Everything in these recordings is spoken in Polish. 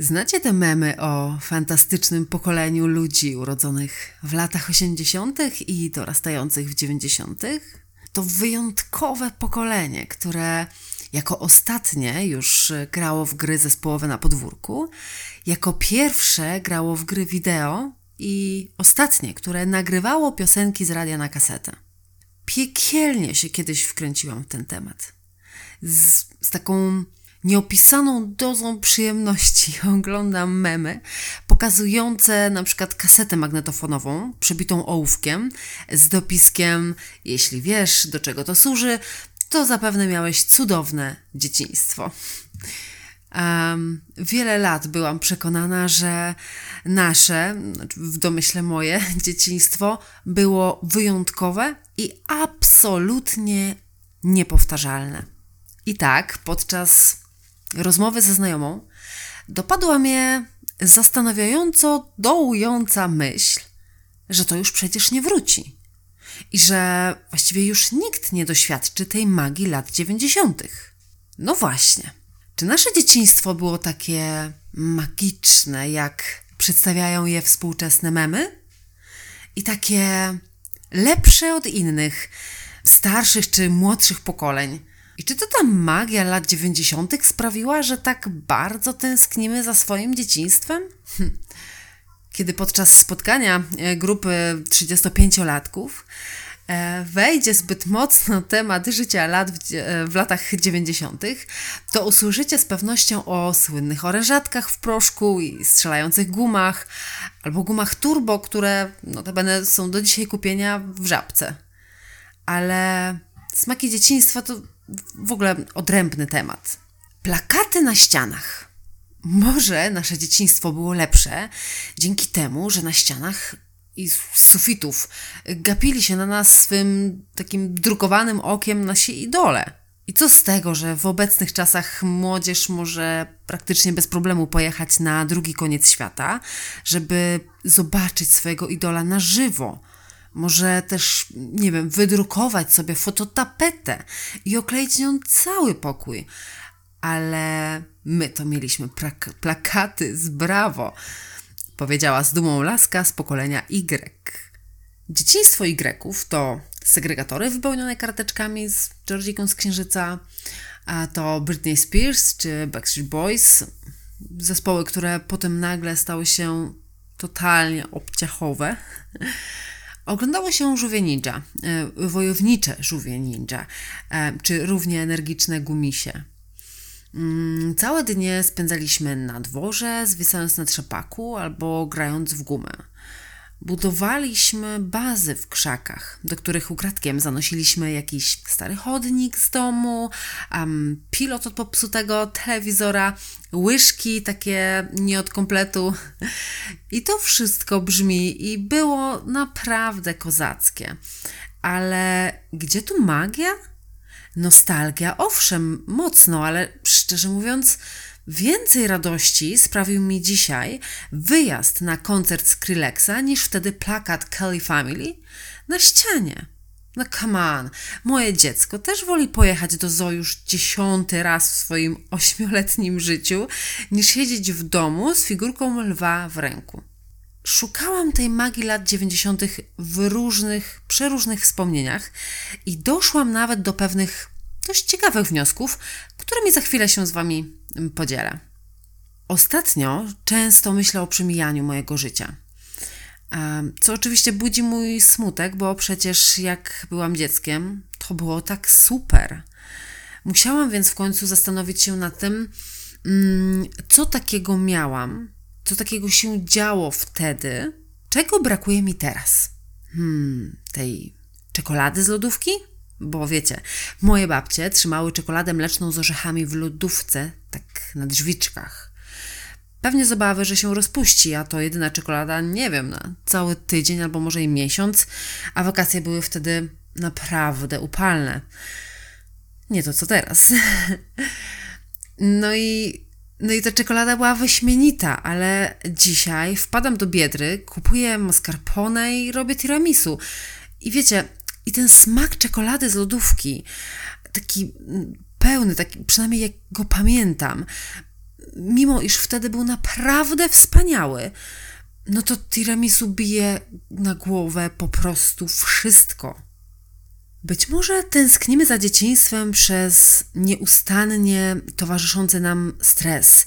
Znacie te memy o fantastycznym pokoleniu ludzi urodzonych w latach 80. i dorastających w 90.? To wyjątkowe pokolenie, które jako ostatnie już grało w gry zespołowe na podwórku, jako pierwsze grało w gry wideo i ostatnie, które nagrywało piosenki z radia na kasetę. Piekielnie się kiedyś wkręciłam w ten temat. Z, z taką nieopisaną dozą przyjemności oglądam memy pokazujące na przykład kasetę magnetofonową przebitą ołówkiem z dopiskiem jeśli wiesz do czego to służy, to zapewne miałeś cudowne dzieciństwo. Um, wiele lat byłam przekonana, że nasze, znaczy w domyśle moje dzieciństwo było wyjątkowe i absolutnie niepowtarzalne. I tak, podczas rozmowy ze znajomą dopadła mnie zastanawiająco dołująca myśl, że to już przecież nie wróci i że właściwie już nikt nie doświadczy tej magii lat dziewięćdziesiątych. No właśnie. Czy nasze dzieciństwo było takie magiczne, jak przedstawiają je współczesne memy? I takie lepsze od innych, starszych czy młodszych pokoleń? I czy to ta magia lat 90. sprawiła, że tak bardzo tęsknimy za swoim dzieciństwem? Hm. Kiedy podczas spotkania e, grupy 35-latków e, wejdzie zbyt mocno temat życia lat w, e, w latach 90., to usłyszycie z pewnością o słynnych orężatkach w proszku i strzelających gumach, albo gumach turbo, które notabene są do dzisiaj kupienia w żabce. Ale smaki dzieciństwa to w ogóle odrębny temat. Plakaty na ścianach. Może nasze dzieciństwo było lepsze dzięki temu, że na ścianach i sufitów gapili się na nas swym takim drukowanym okiem nasi idole. I co z tego, że w obecnych czasach młodzież może praktycznie bez problemu pojechać na drugi koniec świata, żeby zobaczyć swojego idola na żywo, może też, nie wiem, wydrukować sobie fototapetę i okleić nią cały pokój. Ale my to mieliśmy plakaty z brawo, powiedziała z dumą laska z pokolenia Y. Dzieciństwo Y to segregatory wypełnione karteczkami z Georgiką z Księżyca, a to Britney Spears czy Backstreet Boys, zespoły, które potem nagle stały się totalnie obciachowe. Oglądało się żółwie ninja, e, wojownicze żółwie ninja, e, czy równie energiczne gumisie. Mm, całe dnie spędzaliśmy na dworze, zwisając na trzepaku albo grając w gumę. Budowaliśmy bazy w krzakach, do których ukradkiem zanosiliśmy jakiś stary chodnik z domu, um, pilot od popsutego telewizora, łyżki takie nie od kompletu. I to wszystko brzmi i było naprawdę kozackie. Ale gdzie tu magia? Nostalgia, owszem, mocno, ale szczerze mówiąc, Więcej radości sprawił mi dzisiaj wyjazd na koncert Skrillexa niż wtedy plakat Kelly Family na ścianie. No come on, moje dziecko też woli pojechać do zoo już dziesiąty raz w swoim ośmioletnim życiu, niż siedzieć w domu z figurką lwa w ręku. Szukałam tej magii lat dziewięćdziesiątych w różnych, przeróżnych wspomnieniach i doszłam nawet do pewnych dość ciekawych wniosków, którymi za chwilę się z Wami podzielę. Ostatnio często myślę o przemijaniu mojego życia. Co oczywiście budzi mój smutek, bo przecież jak byłam dzieckiem, to było tak super. Musiałam więc w końcu zastanowić się nad tym, mm, co takiego miałam, co takiego się działo wtedy, czego brakuje mi teraz. Hmm, tej czekolady z lodówki? Bo wiecie, moje babcie trzymały czekoladę mleczną z orzechami w lodówce, tak na drzwiczkach. Pewnie z obawy, że się rozpuści, a to jedyna czekolada, nie wiem, na cały tydzień albo może i miesiąc, a wakacje były wtedy naprawdę upalne. Nie to co teraz. No i, no i ta czekolada była wyśmienita, ale dzisiaj wpadam do biedry, kupuję mascarpone i robię tiramisu. I wiecie, i ten smak czekolady z lodówki, taki pełny, taki, przynajmniej jak go pamiętam, mimo iż wtedy był naprawdę wspaniały, no to tiramisu bije na głowę po prostu wszystko. Być może tęsknimy za dzieciństwem przez nieustannie towarzyszący nam stres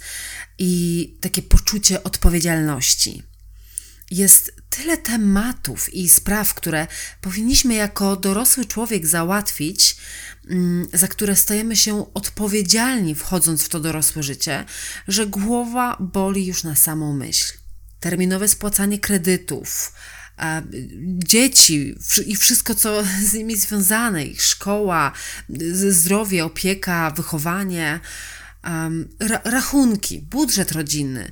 i takie poczucie odpowiedzialności. Jest tyle tematów i spraw, które powinniśmy jako dorosły człowiek załatwić, mm, za które stajemy się odpowiedzialni wchodząc w to dorosłe życie, że głowa boli już na samą myśl. Terminowe spłacanie kredytów, dzieci i wszystko, co z nimi związane, ich szkoła, zdrowie, opieka, wychowanie, rachunki, budżet rodzinny,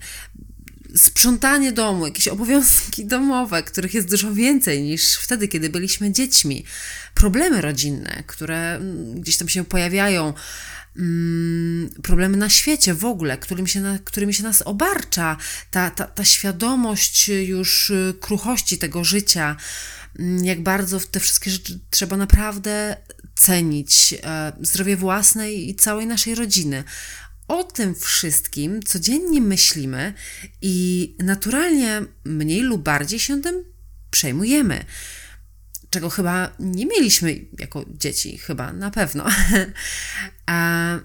sprzątanie domu, jakieś obowiązki domowe, których jest dużo więcej niż wtedy, kiedy byliśmy dziećmi, problemy rodzinne, które mm, gdzieś tam się pojawiają, mm, problemy na świecie w ogóle, którymi się, którymi się nas obarcza, ta, ta, ta świadomość już y, kruchości tego życia, mm, jak bardzo te wszystkie rzeczy trzeba naprawdę cenić, e, zdrowie własne i całej naszej rodziny o tym wszystkim codziennie myślimy i naturalnie mniej lub bardziej się tym przejmujemy. Czego chyba nie mieliśmy jako dzieci, chyba na pewno. A,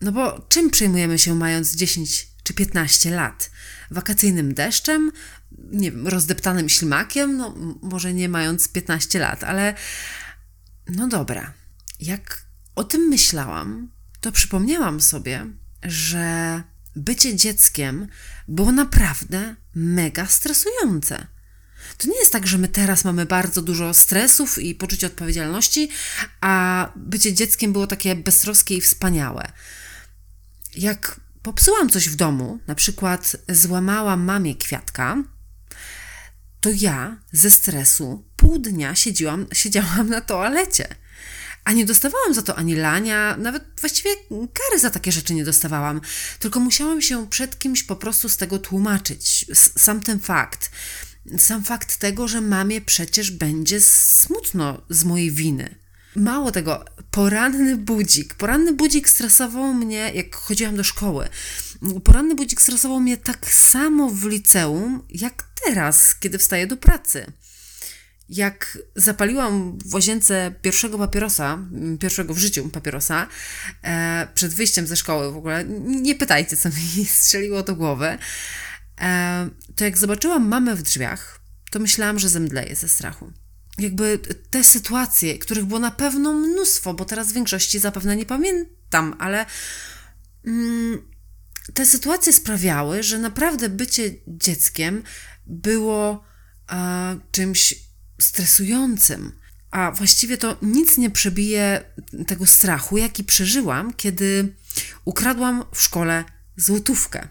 no bo czym przejmujemy się mając 10 czy 15 lat? Wakacyjnym deszczem, nie wiem, rozdeptanym ślimakiem? No, może nie mając 15 lat, ale no dobra. Jak o tym myślałam, to przypomniałam sobie, że bycie dzieckiem było naprawdę mega stresujące. To nie jest tak, że my teraz mamy bardzo dużo stresów i poczucia odpowiedzialności, a bycie dzieckiem było takie beztroskie i wspaniałe. Jak popsułam coś w domu, na przykład złamałam mamie kwiatka, to ja ze stresu pół dnia siedziałam, siedziałam na toalecie. A nie dostawałam za to ani lania, nawet właściwie kary za takie rzeczy nie dostawałam, tylko musiałam się przed kimś po prostu z tego tłumaczyć. Sam ten fakt. Sam fakt tego, że mamie przecież będzie smutno z mojej winy. Mało tego, poranny budzik. Poranny budzik stresował mnie, jak chodziłam do szkoły. Poranny budzik stresował mnie tak samo w liceum, jak teraz, kiedy wstaję do pracy jak zapaliłam w łazience pierwszego papierosa, pierwszego w życiu papierosa, e, przed wyjściem ze szkoły w ogóle, nie pytajcie, co mi strzeliło do głowy, e, to jak zobaczyłam mamę w drzwiach, to myślałam, że zemdleję ze strachu. Jakby te sytuacje, których było na pewno mnóstwo, bo teraz w większości zapewne nie pamiętam, ale mm, te sytuacje sprawiały, że naprawdę bycie dzieckiem było a, czymś stresującym. A właściwie to nic nie przebije tego strachu, jaki przeżyłam, kiedy ukradłam w szkole złotówkę.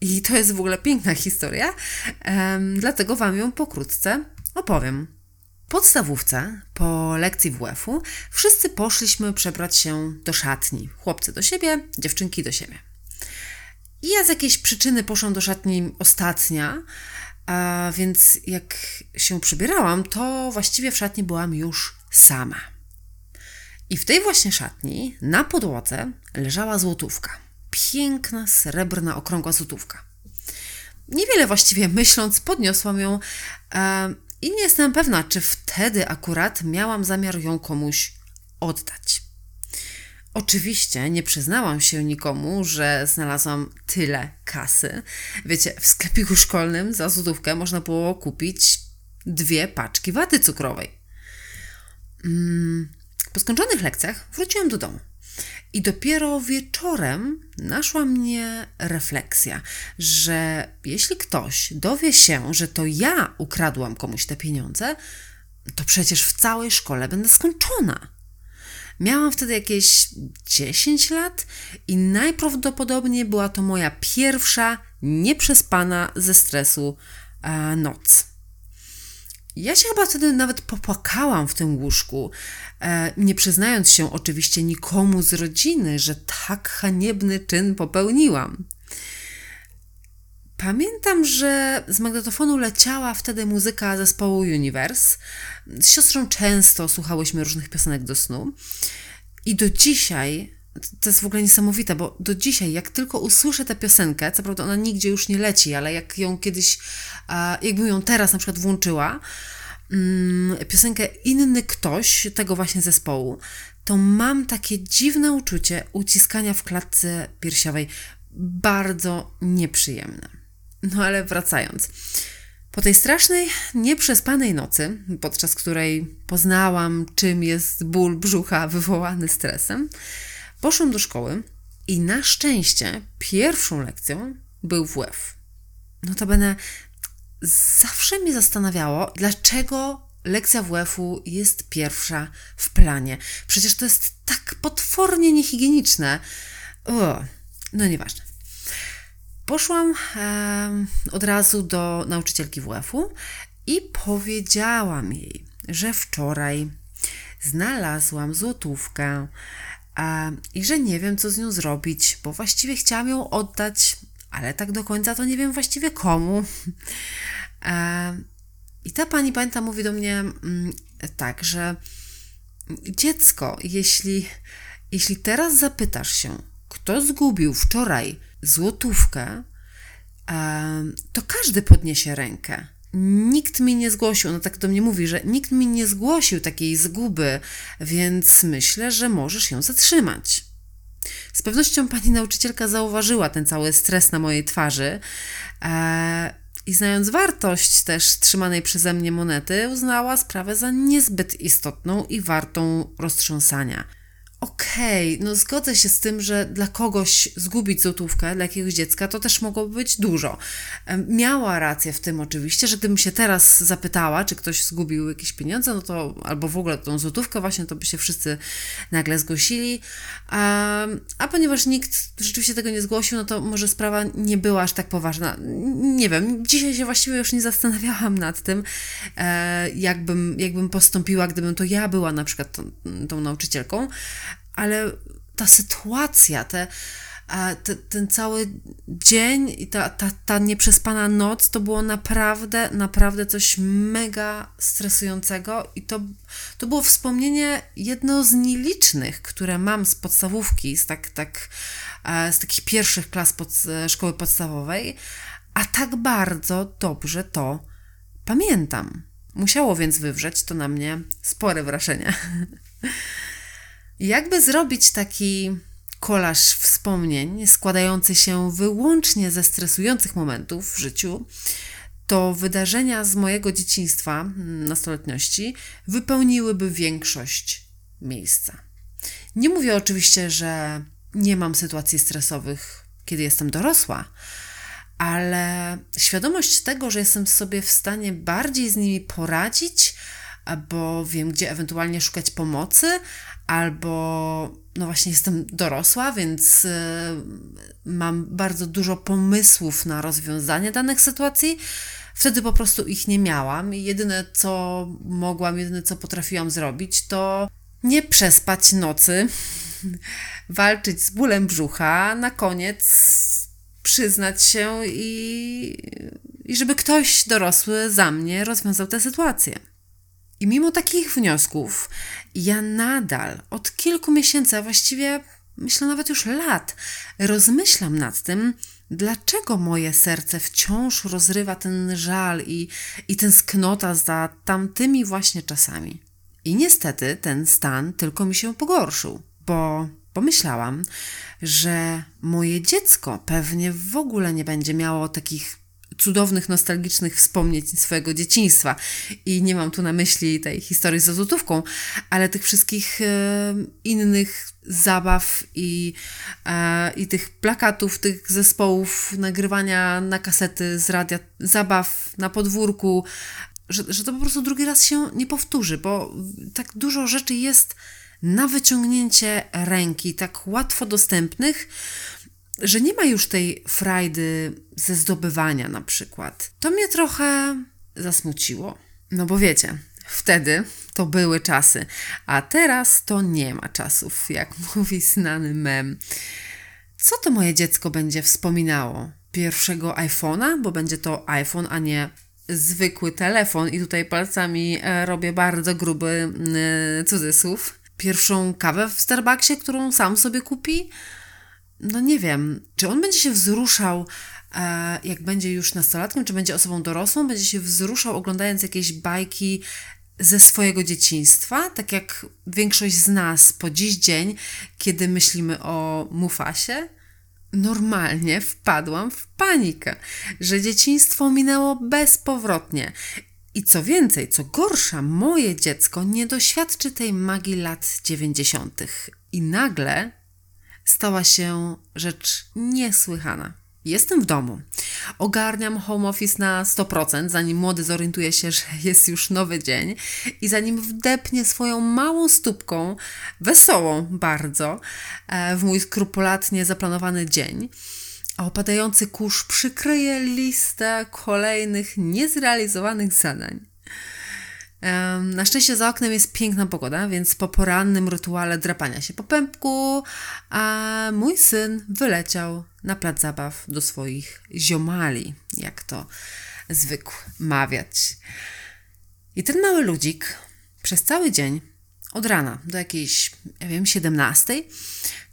I to jest w ogóle piękna historia, dlatego Wam ją pokrótce opowiem. W podstawówce, po lekcji WF-u, wszyscy poszliśmy przebrać się do szatni. Chłopcy do siebie, dziewczynki do siebie. I ja z jakiejś przyczyny poszłam do szatni ostatnia, a więc jak się przybierałam, to właściwie w szatni byłam już sama. I w tej właśnie szatni na podłodze leżała złotówka. Piękna, srebrna, okrągła złotówka. Niewiele właściwie myśląc, podniosłam ją e, i nie jestem pewna, czy wtedy akurat miałam zamiar ją komuś oddać. Oczywiście nie przyznałam się nikomu, że znalazłam tyle kasy. Wiecie, w sklepiku szkolnym za złotówkę można było kupić dwie paczki waty cukrowej. Mm, po skończonych lekcjach wróciłam do domu. I dopiero wieczorem naszła mnie refleksja, że jeśli ktoś dowie się, że to ja ukradłam komuś te pieniądze, to przecież w całej szkole będę skończona. Miałam wtedy jakieś 10 lat i najprawdopodobniej była to moja pierwsza nieprzespana ze stresu e, noc. Ja się chyba wtedy nawet popłakałam w tym łóżku, e, nie przyznając się oczywiście nikomu z rodziny, że tak haniebny czyn popełniłam. Pamiętam, że z magnetofonu leciała wtedy muzyka zespołu Universe. Z siostrą często słuchałyśmy różnych piosenek do snu. I do dzisiaj to jest w ogóle niesamowite, bo do dzisiaj, jak tylko usłyszę tę piosenkę, co prawda ona nigdzie już nie leci, ale jak ją kiedyś, jakbym ją teraz na przykład włączyła, mm, piosenkę Inny Ktoś tego właśnie zespołu, to mam takie dziwne uczucie uciskania w klatce piersiowej. Bardzo nieprzyjemne. No ale wracając. Po tej strasznej, nieprzespanej nocy, podczas której poznałam, czym jest ból brzucha wywołany stresem, poszłam do szkoły i na szczęście pierwszą lekcją był WF. Notabene zawsze mnie zastanawiało, dlaczego lekcja WF-u jest pierwsza w planie. Przecież to jest tak potwornie niehigieniczne. O, no nieważne. Poszłam od razu do nauczycielki WF-u i powiedziałam jej, że wczoraj znalazłam złotówkę i że nie wiem, co z nią zrobić, bo właściwie chciałam ją oddać, ale tak do końca to nie wiem właściwie komu. E, I ta pani, pamiętam, mówi do mnie mm, tak, że dziecko, jeśli, jeśli teraz zapytasz się, kto zgubił wczoraj złotówkę, to każdy podniesie rękę. Nikt mi nie zgłosił, no tak do mnie mówi, że nikt mi nie zgłosił takiej zguby, więc myślę, że możesz ją zatrzymać. Z pewnością pani nauczycielka zauważyła ten cały stres na mojej twarzy e, i znając wartość też trzymanej przeze mnie monety, uznała sprawę za niezbyt istotną i wartą roztrząsania. Okej, okay, no zgodzę się z tym, że dla kogoś zgubić złotówkę, dla jakiegoś dziecka, to też mogło być dużo. Miała rację w tym oczywiście, że gdybym się teraz zapytała, czy ktoś zgubił jakieś pieniądze, no to albo w ogóle tą złotówkę właśnie, to by się wszyscy nagle zgłosili. A, a ponieważ nikt rzeczywiście tego nie zgłosił, no to może sprawa nie była aż tak poważna. Nie wiem, dzisiaj się właściwie już nie zastanawiałam nad tym, e, jakbym, jakbym postąpiła, gdybym to ja była na przykład tą, tą nauczycielką ale ta sytuacja, te, te, ten cały dzień i ta, ta, ta nieprzespana noc to było naprawdę, naprawdę coś mega stresującego i to, to było wspomnienie jedno z nielicznych, które mam z podstawówki, z, tak, tak, z takich pierwszych klas pod, szkoły podstawowej, a tak bardzo dobrze to pamiętam. Musiało więc wywrzeć to na mnie spore wrażenie. Jakby zrobić taki kolaż wspomnień składający się wyłącznie ze stresujących momentów w życiu, to wydarzenia z mojego dzieciństwa, nastoletniości, wypełniłyby większość miejsca. Nie mówię oczywiście, że nie mam sytuacji stresowych, kiedy jestem dorosła, ale świadomość tego, że jestem sobie w stanie bardziej z nimi poradzić, albo wiem, gdzie ewentualnie szukać pomocy, albo no właśnie jestem dorosła, więc y, mam bardzo dużo pomysłów na rozwiązanie danych sytuacji. Wtedy po prostu ich nie miałam i jedyne co mogłam, jedyne co potrafiłam zrobić, to nie przespać nocy, walczyć z bólem brzucha, na koniec przyznać się i, i żeby ktoś dorosły za mnie rozwiązał tę sytuację. I mimo takich wniosków, ja nadal od kilku miesięcy, a właściwie myślę nawet już lat, rozmyślam nad tym, dlaczego moje serce wciąż rozrywa ten żal i, i sknota za tamtymi właśnie czasami. I niestety ten stan tylko mi się pogorszył, bo pomyślałam, że moje dziecko pewnie w ogóle nie będzie miało takich cudownych, nostalgicznych wspomnień swojego dzieciństwa. I nie mam tu na myśli tej historii ze złotówką, ale tych wszystkich e, innych zabaw i, e, i tych plakatów, tych zespołów, nagrywania na kasety z radia, zabaw na podwórku, że, że to po prostu drugi raz się nie powtórzy, bo tak dużo rzeczy jest na wyciągnięcie ręki, tak łatwo dostępnych, że nie ma już tej frajdy ze zdobywania na przykład. To mnie trochę zasmuciło. No bo wiecie, wtedy to były czasy, a teraz to nie ma czasów, jak mówi znany mem. Co to moje dziecko będzie wspominało? Pierwszego iPhone'a, bo będzie to iPhone, a nie zwykły telefon i tutaj palcami e, robię bardzo gruby cudzysłów. pierwszą kawę w Starbucksie, którą sam sobie kupi? No nie wiem, czy on będzie się wzruszał, e, jak będzie już nastolatkiem, czy będzie osobą dorosłą, będzie się wzruszał oglądając jakieś bajki ze swojego dzieciństwa, tak jak większość z nas po dziś dzień, kiedy myślimy o Mufasie, normalnie wpadłam w panikę, że dzieciństwo minęło bezpowrotnie. I co więcej, co gorsza, moje dziecko nie doświadczy tej magii lat dziewięćdziesiątych. I nagle stała się rzecz niesłychana. Jestem w domu. Ogarniam home office na 100%, zanim młody zorientuje się, że jest już nowy dzień i zanim wdepnie swoją małą stópką, wesołą bardzo, e, w mój skrupulatnie zaplanowany dzień. A opadający kurz przykryje listę kolejnych niezrealizowanych zadań. Na szczęście za oknem jest piękna pogoda, więc po porannym rytuale drapania się po pępku, a mój syn wyleciał na plac zabaw do swoich ziomali, jak to zwykł mawiać. I ten mały ludzik przez cały dzień, od rana do jakiejś, ja wiem, 17,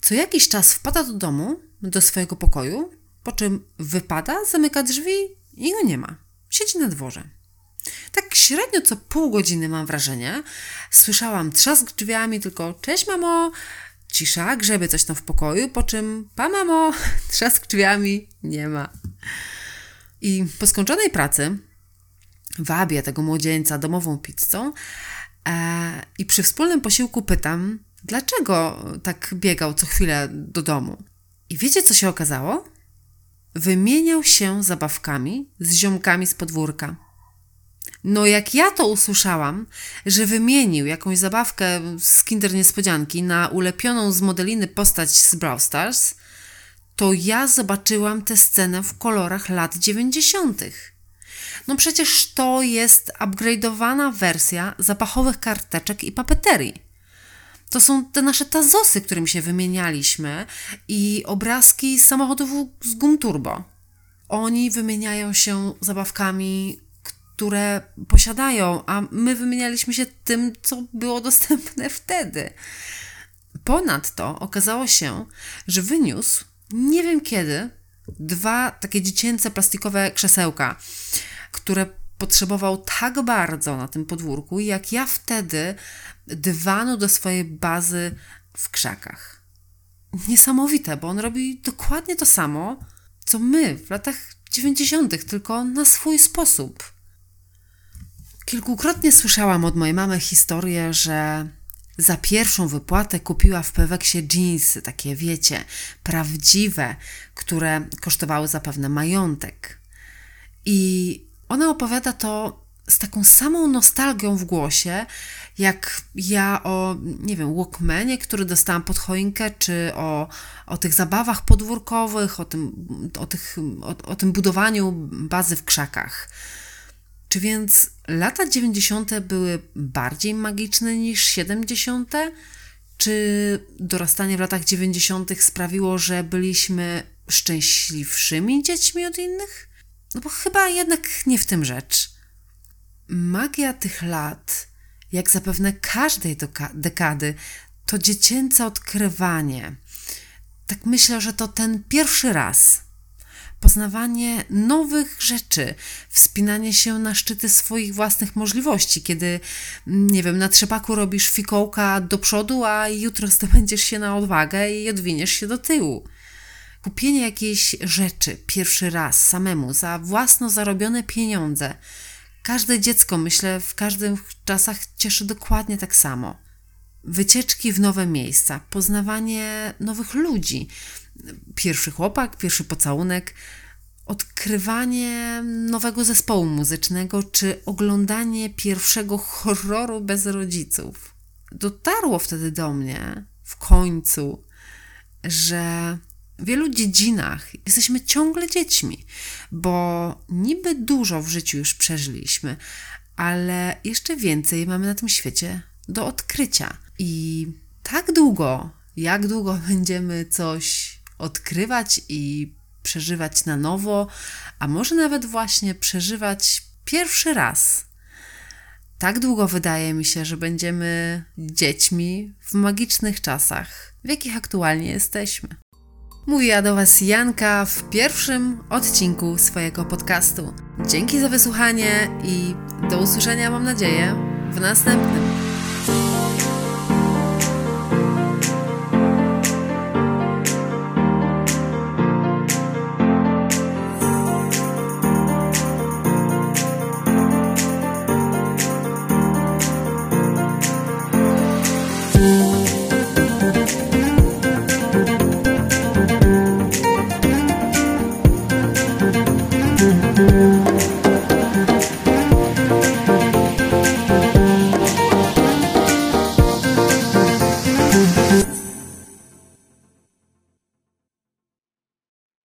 co jakiś czas wpada do domu, do swojego pokoju, po czym wypada, zamyka drzwi i go nie ma. Siedzi na dworze. Tak średnio co pół godziny mam wrażenie. Słyszałam trzask drzwiami, tylko cześć mamo, cisza, grzebie coś tam w pokoju, po czym pa mamo, trzask drzwiami, nie ma. I po skończonej pracy wabię tego młodzieńca domową pizzą e, i przy wspólnym posiłku pytam, dlaczego tak biegał co chwilę do domu. I wiecie, co się okazało? Wymieniał się zabawkami z ziomkami z podwórka. No jak ja to usłyszałam, że wymienił jakąś zabawkę z Kinder Niespodzianki na ulepioną z modeliny postać z Brawl Stars, to ja zobaczyłam tę scenę w kolorach lat 90. No przecież to jest upgrade'owana wersja zapachowych karteczek i papeterii. To są te nasze tazosy, którymi się wymienialiśmy i obrazki samochodów z gum turbo. Oni wymieniają się zabawkami które posiadają, a my wymienialiśmy się tym, co było dostępne wtedy. Ponadto okazało się, że wyniósł, nie wiem kiedy, dwa takie dziecięce plastikowe krzesełka, które potrzebował tak bardzo na tym podwórku, jak ja wtedy dywanu do swojej bazy w krzakach. Niesamowite, bo on robi dokładnie to samo, co my w latach 90., tylko na swój sposób. Kilkukrotnie słyszałam od mojej mamy historię, że za pierwszą wypłatę kupiła w Peweksie jeansy, takie wiecie, prawdziwe, które kosztowały zapewne majątek. I ona opowiada to z taką samą nostalgią w głosie, jak ja o, nie wiem, Walkmanie, który dostałam pod choinkę, czy o, o tych zabawach podwórkowych, o tym, o, tych, o, o tym budowaniu bazy w krzakach. Czy więc lata 90. były bardziej magiczne niż 70.? Czy dorastanie w latach 90. sprawiło, że byliśmy szczęśliwszymi dziećmi od innych? No bo chyba jednak nie w tym rzecz. Magia tych lat, jak zapewne każdej dekady, to dziecięce odkrywanie. Tak myślę, że to ten pierwszy raz, poznawanie nowych rzeczy, wspinanie się na szczyty swoich własnych możliwości, kiedy, nie wiem, na trzepaku robisz fikołka do przodu, a jutro zdobędziesz się na odwagę i odwiniesz się do tyłu. Kupienie jakiejś rzeczy pierwszy raz samemu za własno zarobione pieniądze. Każde dziecko, myślę, w każdych czasach cieszy dokładnie tak samo. Wycieczki w nowe miejsca, poznawanie nowych ludzi, pierwszy chłopak, pierwszy pocałunek, odkrywanie nowego zespołu muzycznego czy oglądanie pierwszego horroru bez rodziców. Dotarło wtedy do mnie w końcu, że w wielu dziedzinach jesteśmy ciągle dziećmi, bo niby dużo w życiu już przeżyliśmy, ale jeszcze więcej mamy na tym świecie do odkrycia. I tak długo, jak długo będziemy coś odkrywać i przeżywać na nowo, a może nawet właśnie przeżywać pierwszy raz. Tak długo wydaje mi się, że będziemy dziećmi w magicznych czasach, w jakich aktualnie jesteśmy. Mówiła do Was Janka w pierwszym odcinku swojego podcastu. Dzięki za wysłuchanie i do usłyszenia, mam nadzieję, w następnym.